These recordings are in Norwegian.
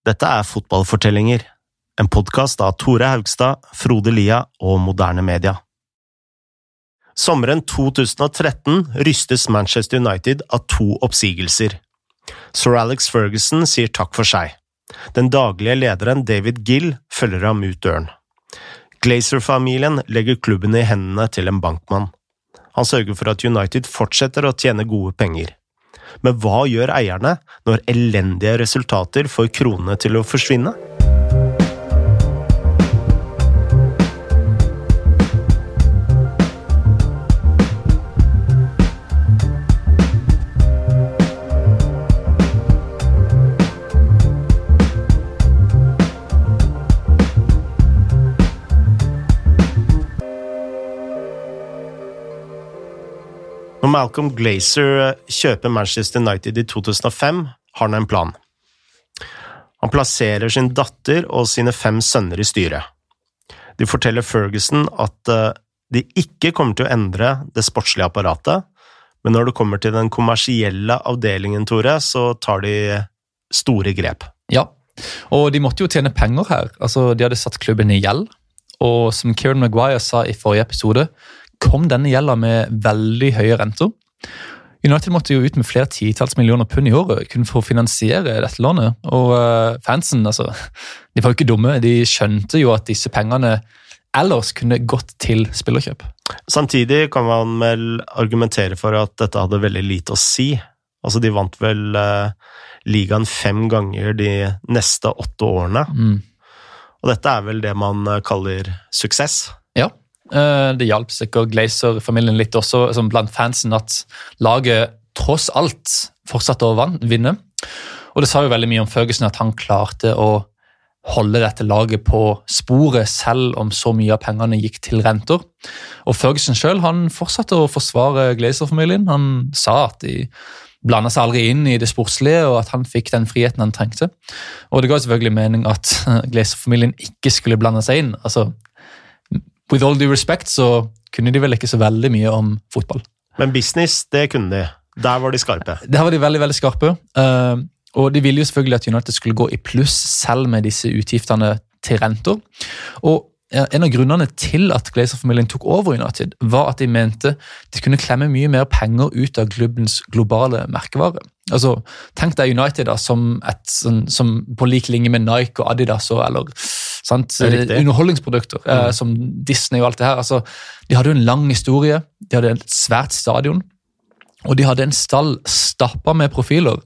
Dette er Fotballfortellinger, en podkast av Tore Haugstad, Frode Lia og Moderne Media. Sommeren 2013 rystes Manchester United av to oppsigelser. Sir Alex Ferguson sier takk for seg. Den daglige lederen David Gill følger ham ut døren. Glazer-familien legger klubben i hendene til en bankmann. Han sørger for at United fortsetter å tjene gode penger. Men hva gjør eierne når elendige resultater får kronene til å forsvinne? Når Malcolm Glazer eh, kjøper Manchester United i 2005, har han en plan. Han plasserer sin datter og sine fem sønner i styret. De forteller Ferguson at eh, de ikke kommer til å endre det sportslige apparatet, men når det kommer til den kommersielle avdelingen, Tore, så tar de store grep. Ja, og de måtte jo tjene penger her. Altså, De hadde satt klubben i gjeld, og som Kieran Maguire sa i forrige episode, kom denne gjelda med veldig høye renter. United måtte jo ut med flere titalls millioner pund i året kun for å finansiere dette lånet. Og uh, fansen, altså, de var jo ikke dumme. De skjønte jo at disse pengene ellers kunne gått til spillerkjøp. Samtidig kan man vel argumentere for at dette hadde veldig lite å si. Altså, de vant vel uh, ligaen fem ganger de neste åtte årene. Mm. Og dette er vel det man kaller suksess? Ja, Eh, det hjalp sikkert Glazer-familien litt også, som blant fansen, at laget tross alt fortsatte å vinne. Og det sa jo veldig mye om Ferguson at han klarte å holde dette laget på sporet, selv om så mye av pengene gikk til renter. Og Ferguson sjøl fortsatte å forsvare Glazer-familien. Han sa at de blanda seg aldri inn i det sportslige, og at han fikk den friheten han trengte. Og det ga selvfølgelig mening at Glazer-familien ikke skulle blande seg inn. Altså, with all due respect så kunne de vel ikke så veldig mye om fotball. Men business, det kunne de. Der var de skarpe. Der var de veldig, veldig skarpe. Uh, og de ville jo selvfølgelig at United skulle gå i pluss selv med disse utgiftene til renter. Og en av grunnene til at Glazer-familien tok over United, var at de mente de kunne klemme mye mer penger ut av klubbens globale merkevare. Altså, Tenk deg United da, som, et, som, som på lik linje med Nike og Adidas og, eller? Underholdningsprodukter, eh, mm. som Disney og alt det her. Altså, de hadde jo en lang historie, de hadde et svært stadion, og de hadde en stall stappa med profiler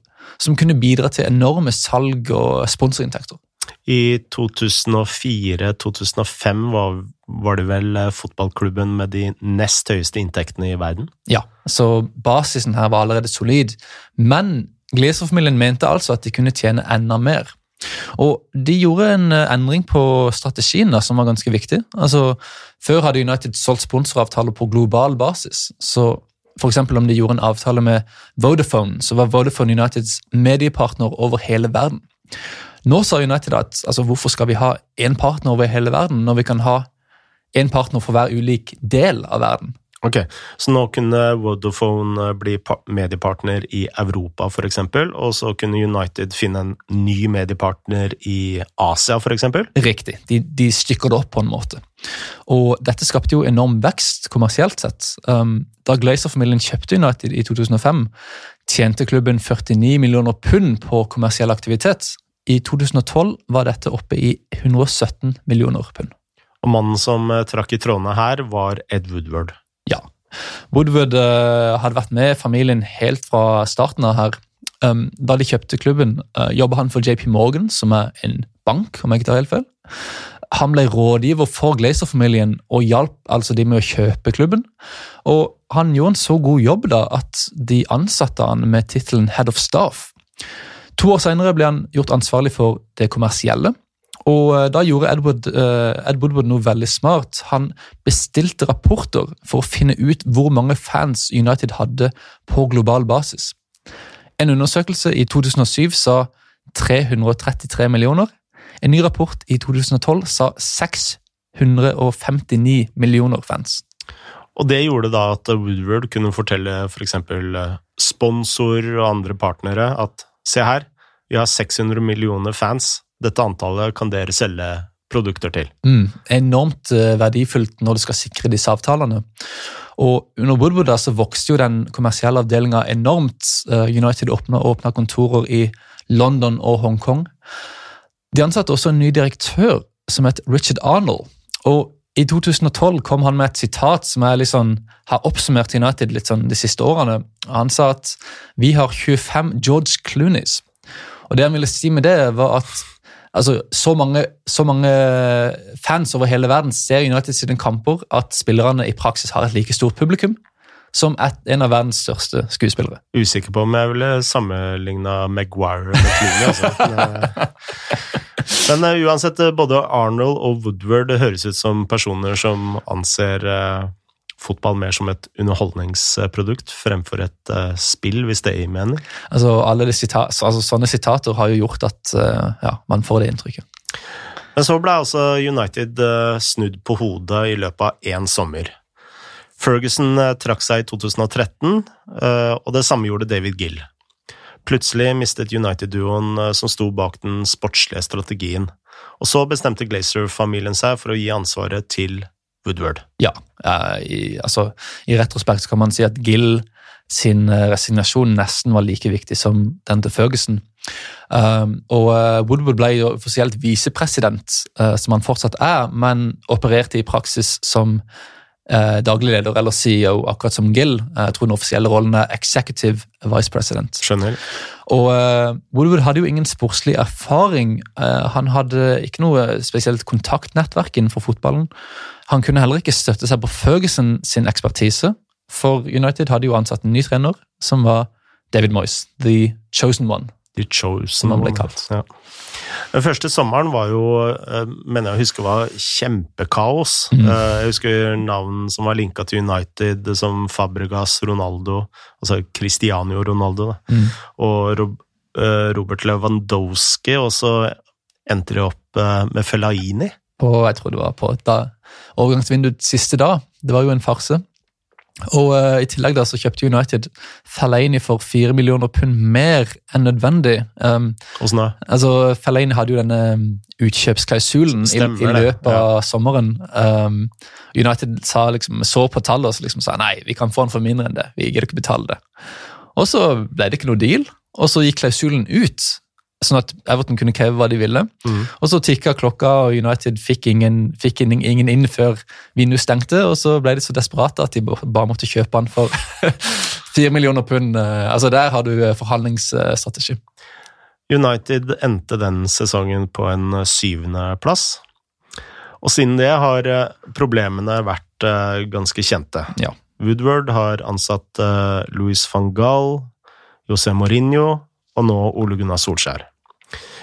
som kunne bidra til enorme salg og sponsorinntekter. I 2004-2005 var, var, det vel eh, fotballklubben med de nest høyeste inntektene i verden? Ja, så basisen her var allerede solid. Men Gleser-familien mente altså at de kunne tjene enda mer. Og De gjorde en eh, endring på strategien da, som var ganske viktig. Altså, Før hadde United solgt sponsoravtaler på global basis. så for Om de gjorde en avtale med Vodafone, så var Vodafone Uniteds mediepartner over hele verden. Nå sa United at altså, hvorfor skal vi ha én partner over hele verden, når vi kan ha én partner for hver ulik del av verden? Ok, Så nå kunne Vodafone eh, bli mediepartner i Europa f.eks., og så kunne United finne en ny mediepartner i Asia f.eks.? Riktig, de, de, stykker det opp på en måte. Og dette skapte jo enorm vekst kommersielt sett. Um, da Glazer-familien kjøpte United i 2005, tjente klubben 49 millioner pund på kommersiell aktivitet. I 2012 var dette oppe i 117 millioner pund. Og mannen som eh, trakk i trådene her, var Ed Woodward. Ja. Woodward uh, hadde vært med familien helt fra starten av her. Um, da de kjøpte klubben, uh, jobba han for JP Morgan, som er en bank. om jeg ikke tar helt feil. Han ble rådgiver for Glazer-familien og hjalp altså de med å kjøpe klubben. Og Han gjorde en så god jobb da at de ansatte han med tittelen Head of Staff. To år senere ble han gjort ansvarlig for det kommersielle. Og eh, Da gjorde Edward, Ed Woodward noe veldig smart. Han bestilte rapporter for å finne ut hvor mange fans United hadde på global basis. En undersøkelse i 2007 sa 333 millioner. En ny rapport i 2012 sa 659 millioner fans. Og Det gjorde da at Woodward kunne fortelle f.eks. For sponsor og andre partnere at se her, Vi har 600 millioner fans. Dette antallet kan dere selge produkter til. Mm, enormt uh, verdifullt når du skal sikre disse avtalene. Og Under Woodward så vokste jo den kommersielle avdelinga enormt. Uh, United åpna kontorer i London og Hongkong. De ansatte også en ny direktør som het Richard Arnold. Og I 2012 kom han med et sitat som jeg liksom har oppsummert United litt sånn de siste årene. Han sa at vi har 25 George Clooneys. Og det han ville si med det, var at altså, så, mange, så mange fans over hele verden ser United sine kamper at spillerne i praksis har et like stort publikum som en av verdens største skuespillere. Usikker på om jeg ville sammenligna Maguire med Clooney. Altså. Men uh, uansett, eh, både Arnold og Woodward høres ut som personer som anser uh, fotball mer som et underholdningsprodukt fremfor et uh, spill, hvis det gir mening. Altså, alle sitat, altså, sånne sitater har jo gjort at ja, man får det inntrykket. Men så ble altså United snudd på hodet i løpet av én sommer. Ferguson trakk seg i 2013, eh, og det samme gjorde David Gill. Plutselig mistet United-duoen som sto bak den sportslige strategien, og så bestemte Glazer-familien seg for å gi ansvaret til Woodward. Ja, i, altså, i retrospekt kan man si at Gill sin resignasjon nesten var like viktig som den til Ferguson. Um, og Woodward ble jo offisielt visepresident, som han fortsatt er, men opererte i praksis som eh, daglig leder eller CEO, akkurat som Gill. Eh, jeg tror den offisielle rollen er executive vice president. Skjønner. Og eh, Woodward hadde jo ingen sportslig erfaring. Eh, han hadde ikke noe spesielt kontaktnettverk innenfor fotballen. Han kunne heller ikke støtte seg på Ferguson sin ekspertise, for United hadde jo ansatt en ny trener, som var David Moyes, the chosen one. The chosen han ble kalt. Ja. Den første sommeren var jo, eh, mener jeg å huske, var kjempekaos. Mm. Eh, jeg husker navn som var linka til United, som Fabregas, Ronaldo, altså Cristiano Ronaldo, mm. og eh, Robert Lewandowski, og så endte de opp med Fellaini. På, jeg tror det var på da, overgangsvinduets siste dag. Det var jo en farse. Og uh, I tillegg da så kjøpte United Fellaini for 4 millioner pund mer enn nødvendig. Um, Hvordan da? Altså, Fellaini hadde jo denne um, utkjøpsklausulen i, i, løpet av ja. sommeren. Um, United sa liksom, så på tallet og så liksom sa nei, vi kan få han for mindre enn det. Vi gidder ikke betale det. Og så ble det ikke noe deal, og så gikk klausulen ut sånn at Everton kunne kreve hva de ville. Mm. Og Så tikka klokka, og United fikk ingen, fikk ingen inn før vinduet stengte. og Så ble de så desperate at de bare måtte kjøpe han for fire millioner pund. Altså Der har du eh, forhandlingsstrategi. United endte den sesongen på en eh, syvendeplass. Og siden det har eh, problemene vært ganske kjente. Ja. Woodward har ansatt Louis van Gaal, José Mourinho og nå Ole Gunnar Solskjær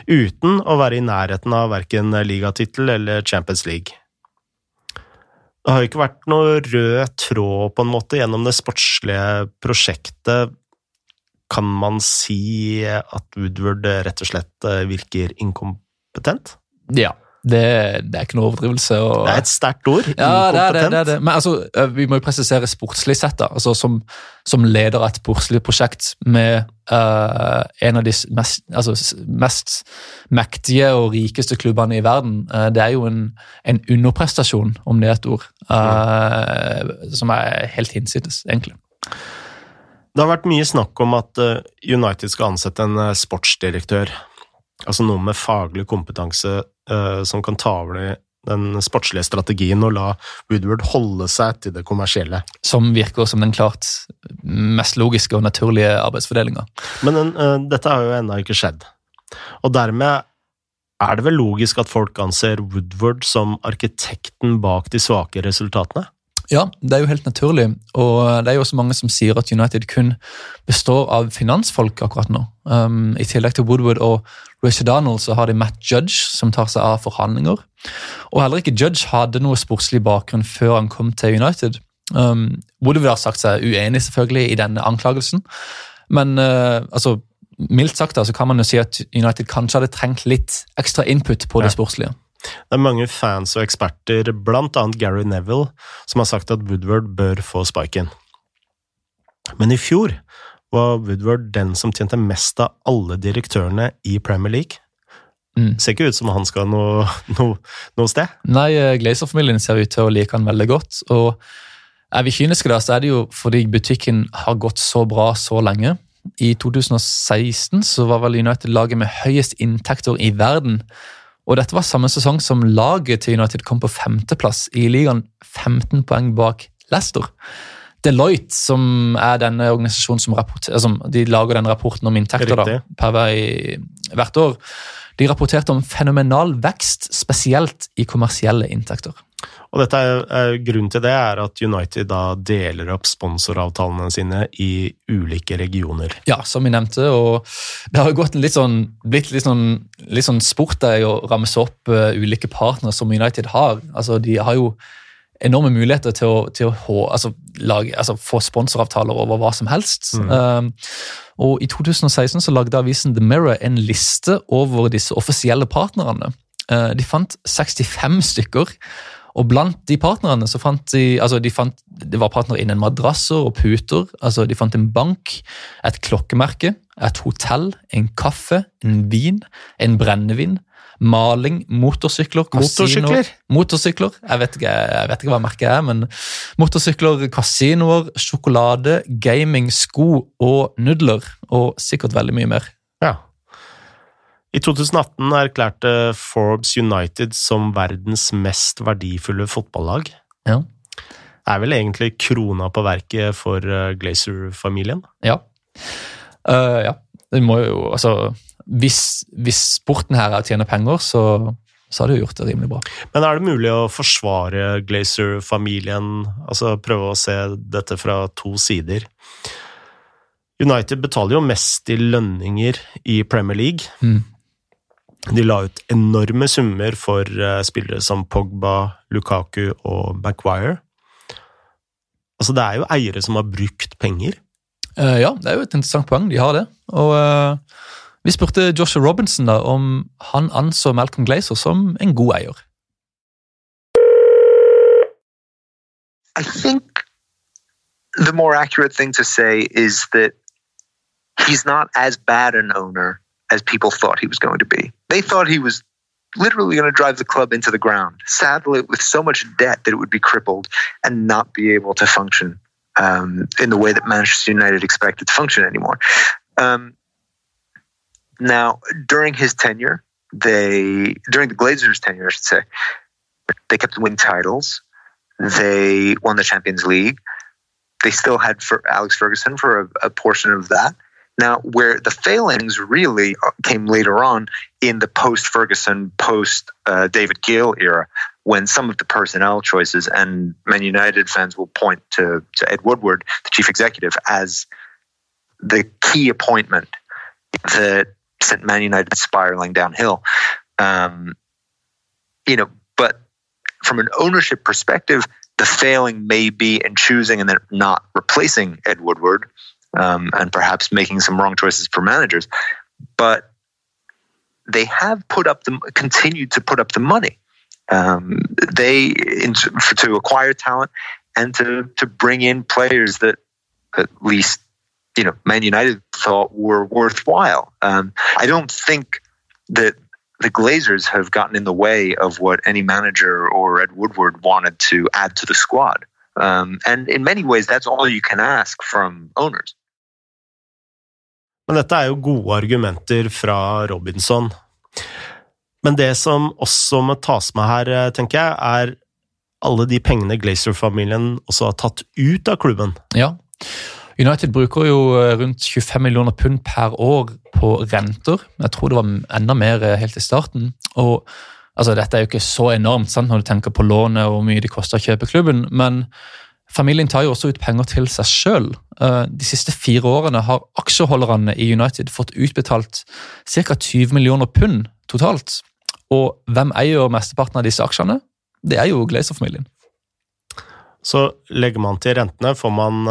uten å være i nærheten av verken ligatittel eller Champions League. Det har jo ikke vært noe rød tråd på en måte gjennom det sportslige prosjektet. Kan man si at Woodward rett og slett virker inkompetent? Ja, det, det, er ikke noe overdrivelse. Og... Det er et sterkt ord. Ja, det er det, det er det. Men altså, vi må jo presisere sportslig sett. da, altså Som, som leder av et sportslig prosjekt med uh, en av de mest, altså, mest, mektige og rikeste klubbene i verden. Uh, det er jo en, en, underprestasjon, om det er et ord, uh, som er helt hinsides, egentlig. Det har vært mye snakk om at United skal ansette en sportsdirektør. Altså noe med faglig kompetanse uh, som kan ta over den sportslige strategien og la Woodward holde seg til det kommersielle. Som virker som den klart mest logiske og naturlige arbeidsfordelinga. Men den, uh, dette har jo ennå ikke skjedd. Og dermed er det vel logisk at folk anser Woodward som arkitekten bak de svake resultatene? Ja, det er jo helt naturlig. Og det er jo også mange som sier at United kun består av finansfolk akkurat nå. Um, I tillegg til Woodward og Richard Donald så har de Matt Judge, som tar seg av forhandlinger. Og heller ikke Judge hadde noe sportslig bakgrunn før han kom til United. Um, Woodward har sagt seg uenig selvfølgelig i denne anklagelsen, men uh, altså, mildt sagt da, så kan man jo si at United kanskje hadde trengt litt ekstra input på det sportslige. Det er mange fans og eksperter, blant annet Gary Neville, som har sagt at Woodward bør få sparken. Men i fjor var Woodward den som tjente mest av alle direktørene i Premier League. Mm. Ser ikke ut som han skal noe, noe, noe sted. Nei, eh, Glazer-familien ser ut til å like han veldig godt. og Er vi kyniske, da, så er det jo fordi butikken har gått så bra så lenge. I 2016 så var vel United laget med høyest inntekter i verden. Og dette var samme sesong som laget til United kom på femteplass i ligaen, 15 poeng bak Leicester. Deloitte, som er denne organisasjonen som, rapporter, som de lager den rapporten om inntekter da, per vei hvert år, de rapporterte om fenomenal vekst, spesielt i kommersielle inntekter. Og dette er, er, Grunnen til det er at United da deler opp sponsoravtalene sine i ulike regioner. Ja, som vi nevnte, og det har jo gått litt sånn, blitt litt sånn, litt sånn sport der å ramse opp uh, ulike partnere som United har. Altså, De har jo enorme muligheter til å, til å altså, lage, altså, få sponsoravtaler over hva som helst. Um, og I 2016 så lagde avisen The Mirror en liste over disse offisielle partnerne. Uh, de fant 65 stykker. Og blant de partnerne så fant de altså de fant, Det var partnere innen madrasser og puter. altså De fant en bank, et klokkemerke, et hotell, en kaffe, en vin, en brennevin, maling, motorsykler, kasinoer Motorsykler? Jeg vet, ikke, jeg vet ikke hva merket er, men motorsykler, kasinoer, sjokolade, gaming, sko og nudler. Og sikkert veldig mye mer. Ja. I 2018 erklærte Forbes United som verdens mest verdifulle fotballag. Ja. Det er vel egentlig krona på verket for eh, Glazer-familien? Ja. Uh, ja. Det må jo, altså, hvis, hvis sporten her er å tjene penger, så, så har det gjort det rimelig bra. Men er det mulig å forsvare Glazer-familien, altså prøve å se dette fra to sider? United betaler jo mest i lønninger i Premier League. Mm. De la ut enorme summer for eh, spillere som Pogba, Lukaku og Maguire. Altså, det er jo eiere som har brukt penger. Uh, ja, det er jo et interessant poeng. De har det. Og uh, vi spurte Joshua Robinson da, om han anså Malcolm Glazer som en god eier. I think the more accurate thing to say is that he's not as bad an owner as people thought he was going to be. They thought he was literally going to drive the club into the ground, saddle it with so much debt that it would be crippled and not be able to function um, in the way that Manchester United expected to function anymore. Um, now, during his tenure, they during the Glazers' tenure, I should say, they kept winning titles. They won the Champions League. They still had for Alex Ferguson for a, a portion of that. Now, where the failings really came later on in the post Ferguson, post uh, David Gill era, when some of the personnel choices and Man United fans will point to, to Ed Woodward, the chief executive, as the key appointment that sent Man United spiraling downhill. Um, you know, but from an ownership perspective, the failing may be in choosing and then not replacing Ed Woodward um, and perhaps making some wrong choices for managers. But they have put up the continued to put up the money. Um, they in, to acquire talent and to to bring in players that at least you know Man United thought were worthwhile. Um, I don't think that the Glazers have gotten in the way of what any manager or Ed Woodward wanted to add to the squad. Um, and in many ways, that's all you can ask from owners. Men dette er jo gode argumenter fra Robinson. Men det som også må tas med her, eh, tenker jeg, er alle de pengene Glazer-familien også har tatt ut av klubben. Ja. United bruker jo eh, rundt 25 millioner pund per år på renter. Jeg tror det var enda mer eh, helt i starten. Og altså, Dette er jo ikke så enormt sant, når du tenker på lånet og hvor mye det koster å kjøpe klubben, men familien tar jo også ut penger til seg sjøl. De siste fire årene har aksjeholderne i United fått utbetalt ca. 20 millioner pund totalt. Og hvem eier mesteparten av disse aksjene? Det er jo Glazer-familien. Så legger man til rentene, får man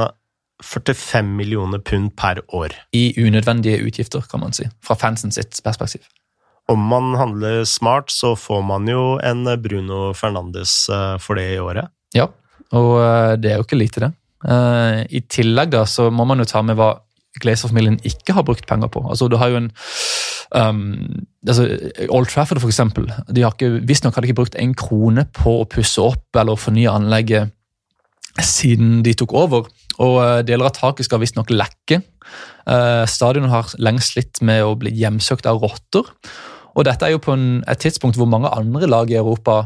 45 millioner pund per år. I unødvendige utgifter, kan man si. Fra fansen sitt perspektiv. Om man handler smart, så får man jo en Bruno Fernandes eh, for det i året. Ja, og eh, det er jo ikke lite, det. Eh, I tillegg da, så må man jo ta med hva Glazer-familien ikke har brukt penger på. Altså, du har jo en um, altså, Old Trafford, for eksempel. De har ikke, Visstnok har de ikke brukt en krone på å pusse opp eller fornye anlegget siden de tok over. Og uh, Deler av taket skal visstnok lekke. Stadionet har lenge slitt med å bli hjemsøkt av rotter. Og dette er jo på en, et tidspunkt hvor mange andre lag i Europa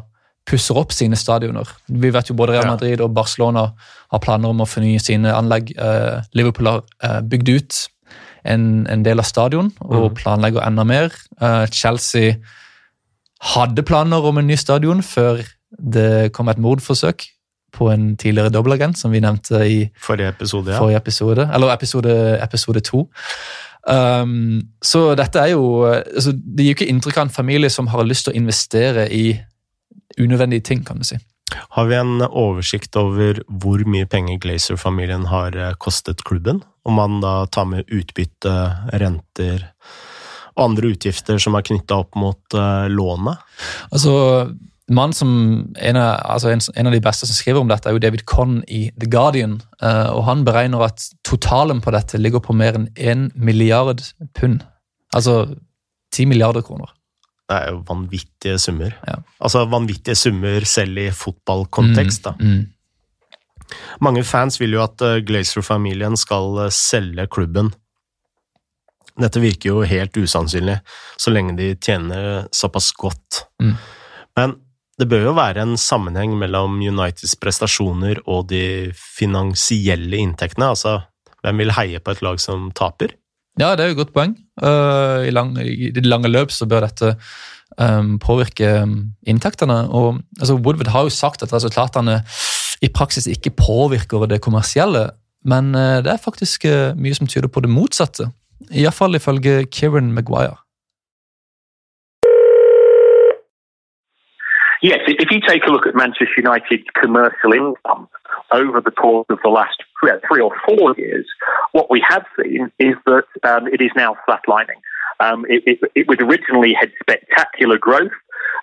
pusser opp sine stadioner. Vi vet jo Både Real Madrid og Barcelona har planer om å fornye sine anlegg. Uh, Liverpool har bygd ut en, en, del av stadion og mm. planlegger enda mer. Chelsea hadde planer om en ny stadion før det kom et mordforsøk på en tidligere dobbeltagent, som vi nevnte i forrige episode. Ja. Forrige episode eller episode, episode to. Um, så dette er jo altså, Det gir jo ikke inntrykk av en familie som har lyst til å investere i unødvendige ting, kan du si. Har vi en oversikt over hvor mye penger Glazer-familien har eh, kostet klubben? Om man da tar med utbytte, renter og andre utgifter som er knytta opp mot uh, lånet? Altså, mann som, en av, altså en, en, av de beste som skriver om dette, er jo David Conn i The Guardian. Uh, og Han beregner at totalen på dette ligger på mer enn 1 milliard pund. Altså 10 milliarder kroner. Det er jo vanvittige summer. Ja. Altså vanvittige summer selv i fotballkontekst. da. Mm, mm. Mange fans vil jo at uh, Glazer-familien skal uh, selge klubben. Dette virker jo helt usannsynlig, så lenge de tjener såpass godt. Mm. Men det bør jo være en sammenheng mellom Uniteds prestasjoner og de finansielle inntektene. Altså, hvem vil heie på et lag som taper? Ja, det er jo et godt poeng. Uh, i, lang, I det lange løp så bør dette um, påvirke um, inntektene. Og, altså, Woodward har jo sagt at resultatene i praksis ikke påvirker det kommersielle, men uh, det er faktisk uh, mye som tyder på det motsatte. Iallfall ifølge Kieran Maguire. Yes, if you take a look at Manchester United's commercial income over the course of the last three or four years, what we have seen is that um, it is now flatlining. Um, it, it, it originally had spectacular growth,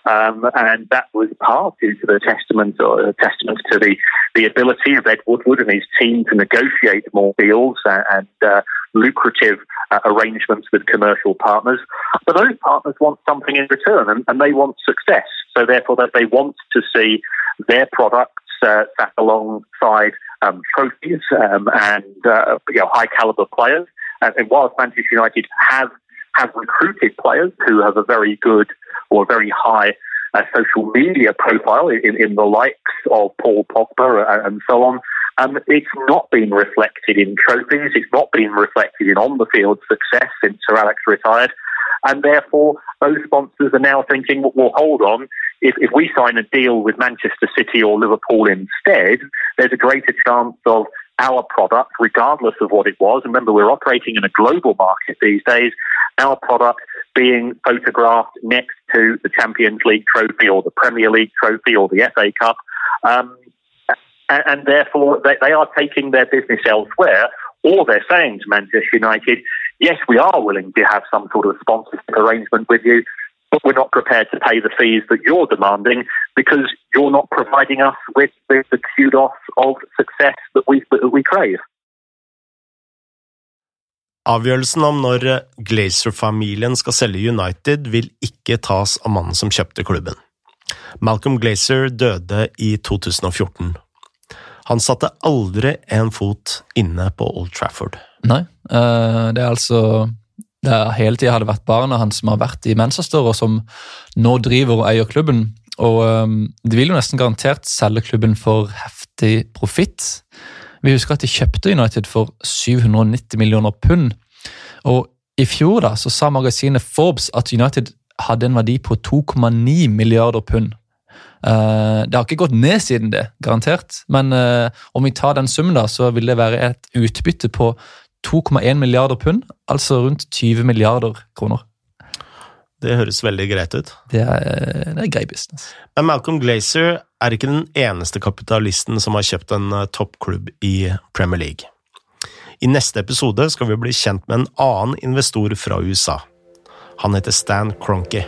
um, and that was part due to the testament or uh, testament to the, the ability of Ed Woodward and his team to negotiate more deals and, and uh, lucrative uh, arrangements with commercial partners. But those partners want something in return, and, and they want success. So therefore, that they want to see their products uh, sat alongside um, trophies um, and uh, you know, high caliber players. And, and whilst Manchester United have have recruited players who have a very good or very high uh, social media profile in, in, the likes of Paul Pogba and, and so on. Um, it's not been reflected in trophies. It's not been reflected in on the field success since Sir Alex retired. And therefore, those sponsors are now thinking, well, hold on, if, if we sign a deal with Manchester City or Liverpool instead, there's a greater chance of our product, regardless of what it was. Remember, we're operating in a global market these days. Our product being photographed next to the Champions League trophy or the Premier League trophy or the FA Cup. Um, and, and, therefore, they, they are taking their business elsewhere, or they're saying to Manchester United, yes, we are willing to have some sort of sponsorship arrangement with you, but we're not prepared to pay the fees that you're demanding because you're not providing us with the, the kudos of success that we, that we crave. Avgjørelsen om når Glazer-familien skal selge United, vil ikke tas av mannen som kjøpte klubben. Malcolm Glazer døde i 2014. Han satte aldri en fot inne på Old Trafford. Nei, eh, det er altså det hele tida har det vært barna hans som har vært i Manchester, og som nå driver og eier klubben. Og um, De vil jo nesten garantert selge klubben for heftig profitt. Vi husker at de kjøpte United for 790 millioner pund. Og I fjor da, så sa magasinet Forbes at United hadde en verdi på 2,9 milliarder pund. Uh, det har ikke gått ned siden det, garantert. Men om vi tar den summen, da, så vil det være et utbytte på 2,1 milliarder pund, altså rundt 20 milliarder kroner. Det høres veldig greit ut. Det er, det er grei business. Men Malcolm Glazer er ikke den eneste kapitalisten som har kjøpt en eh, toppklubb i Premier League. I neste episode skal vi bli kjent med en annen investor fra USA. Han heter Stan Kroenke.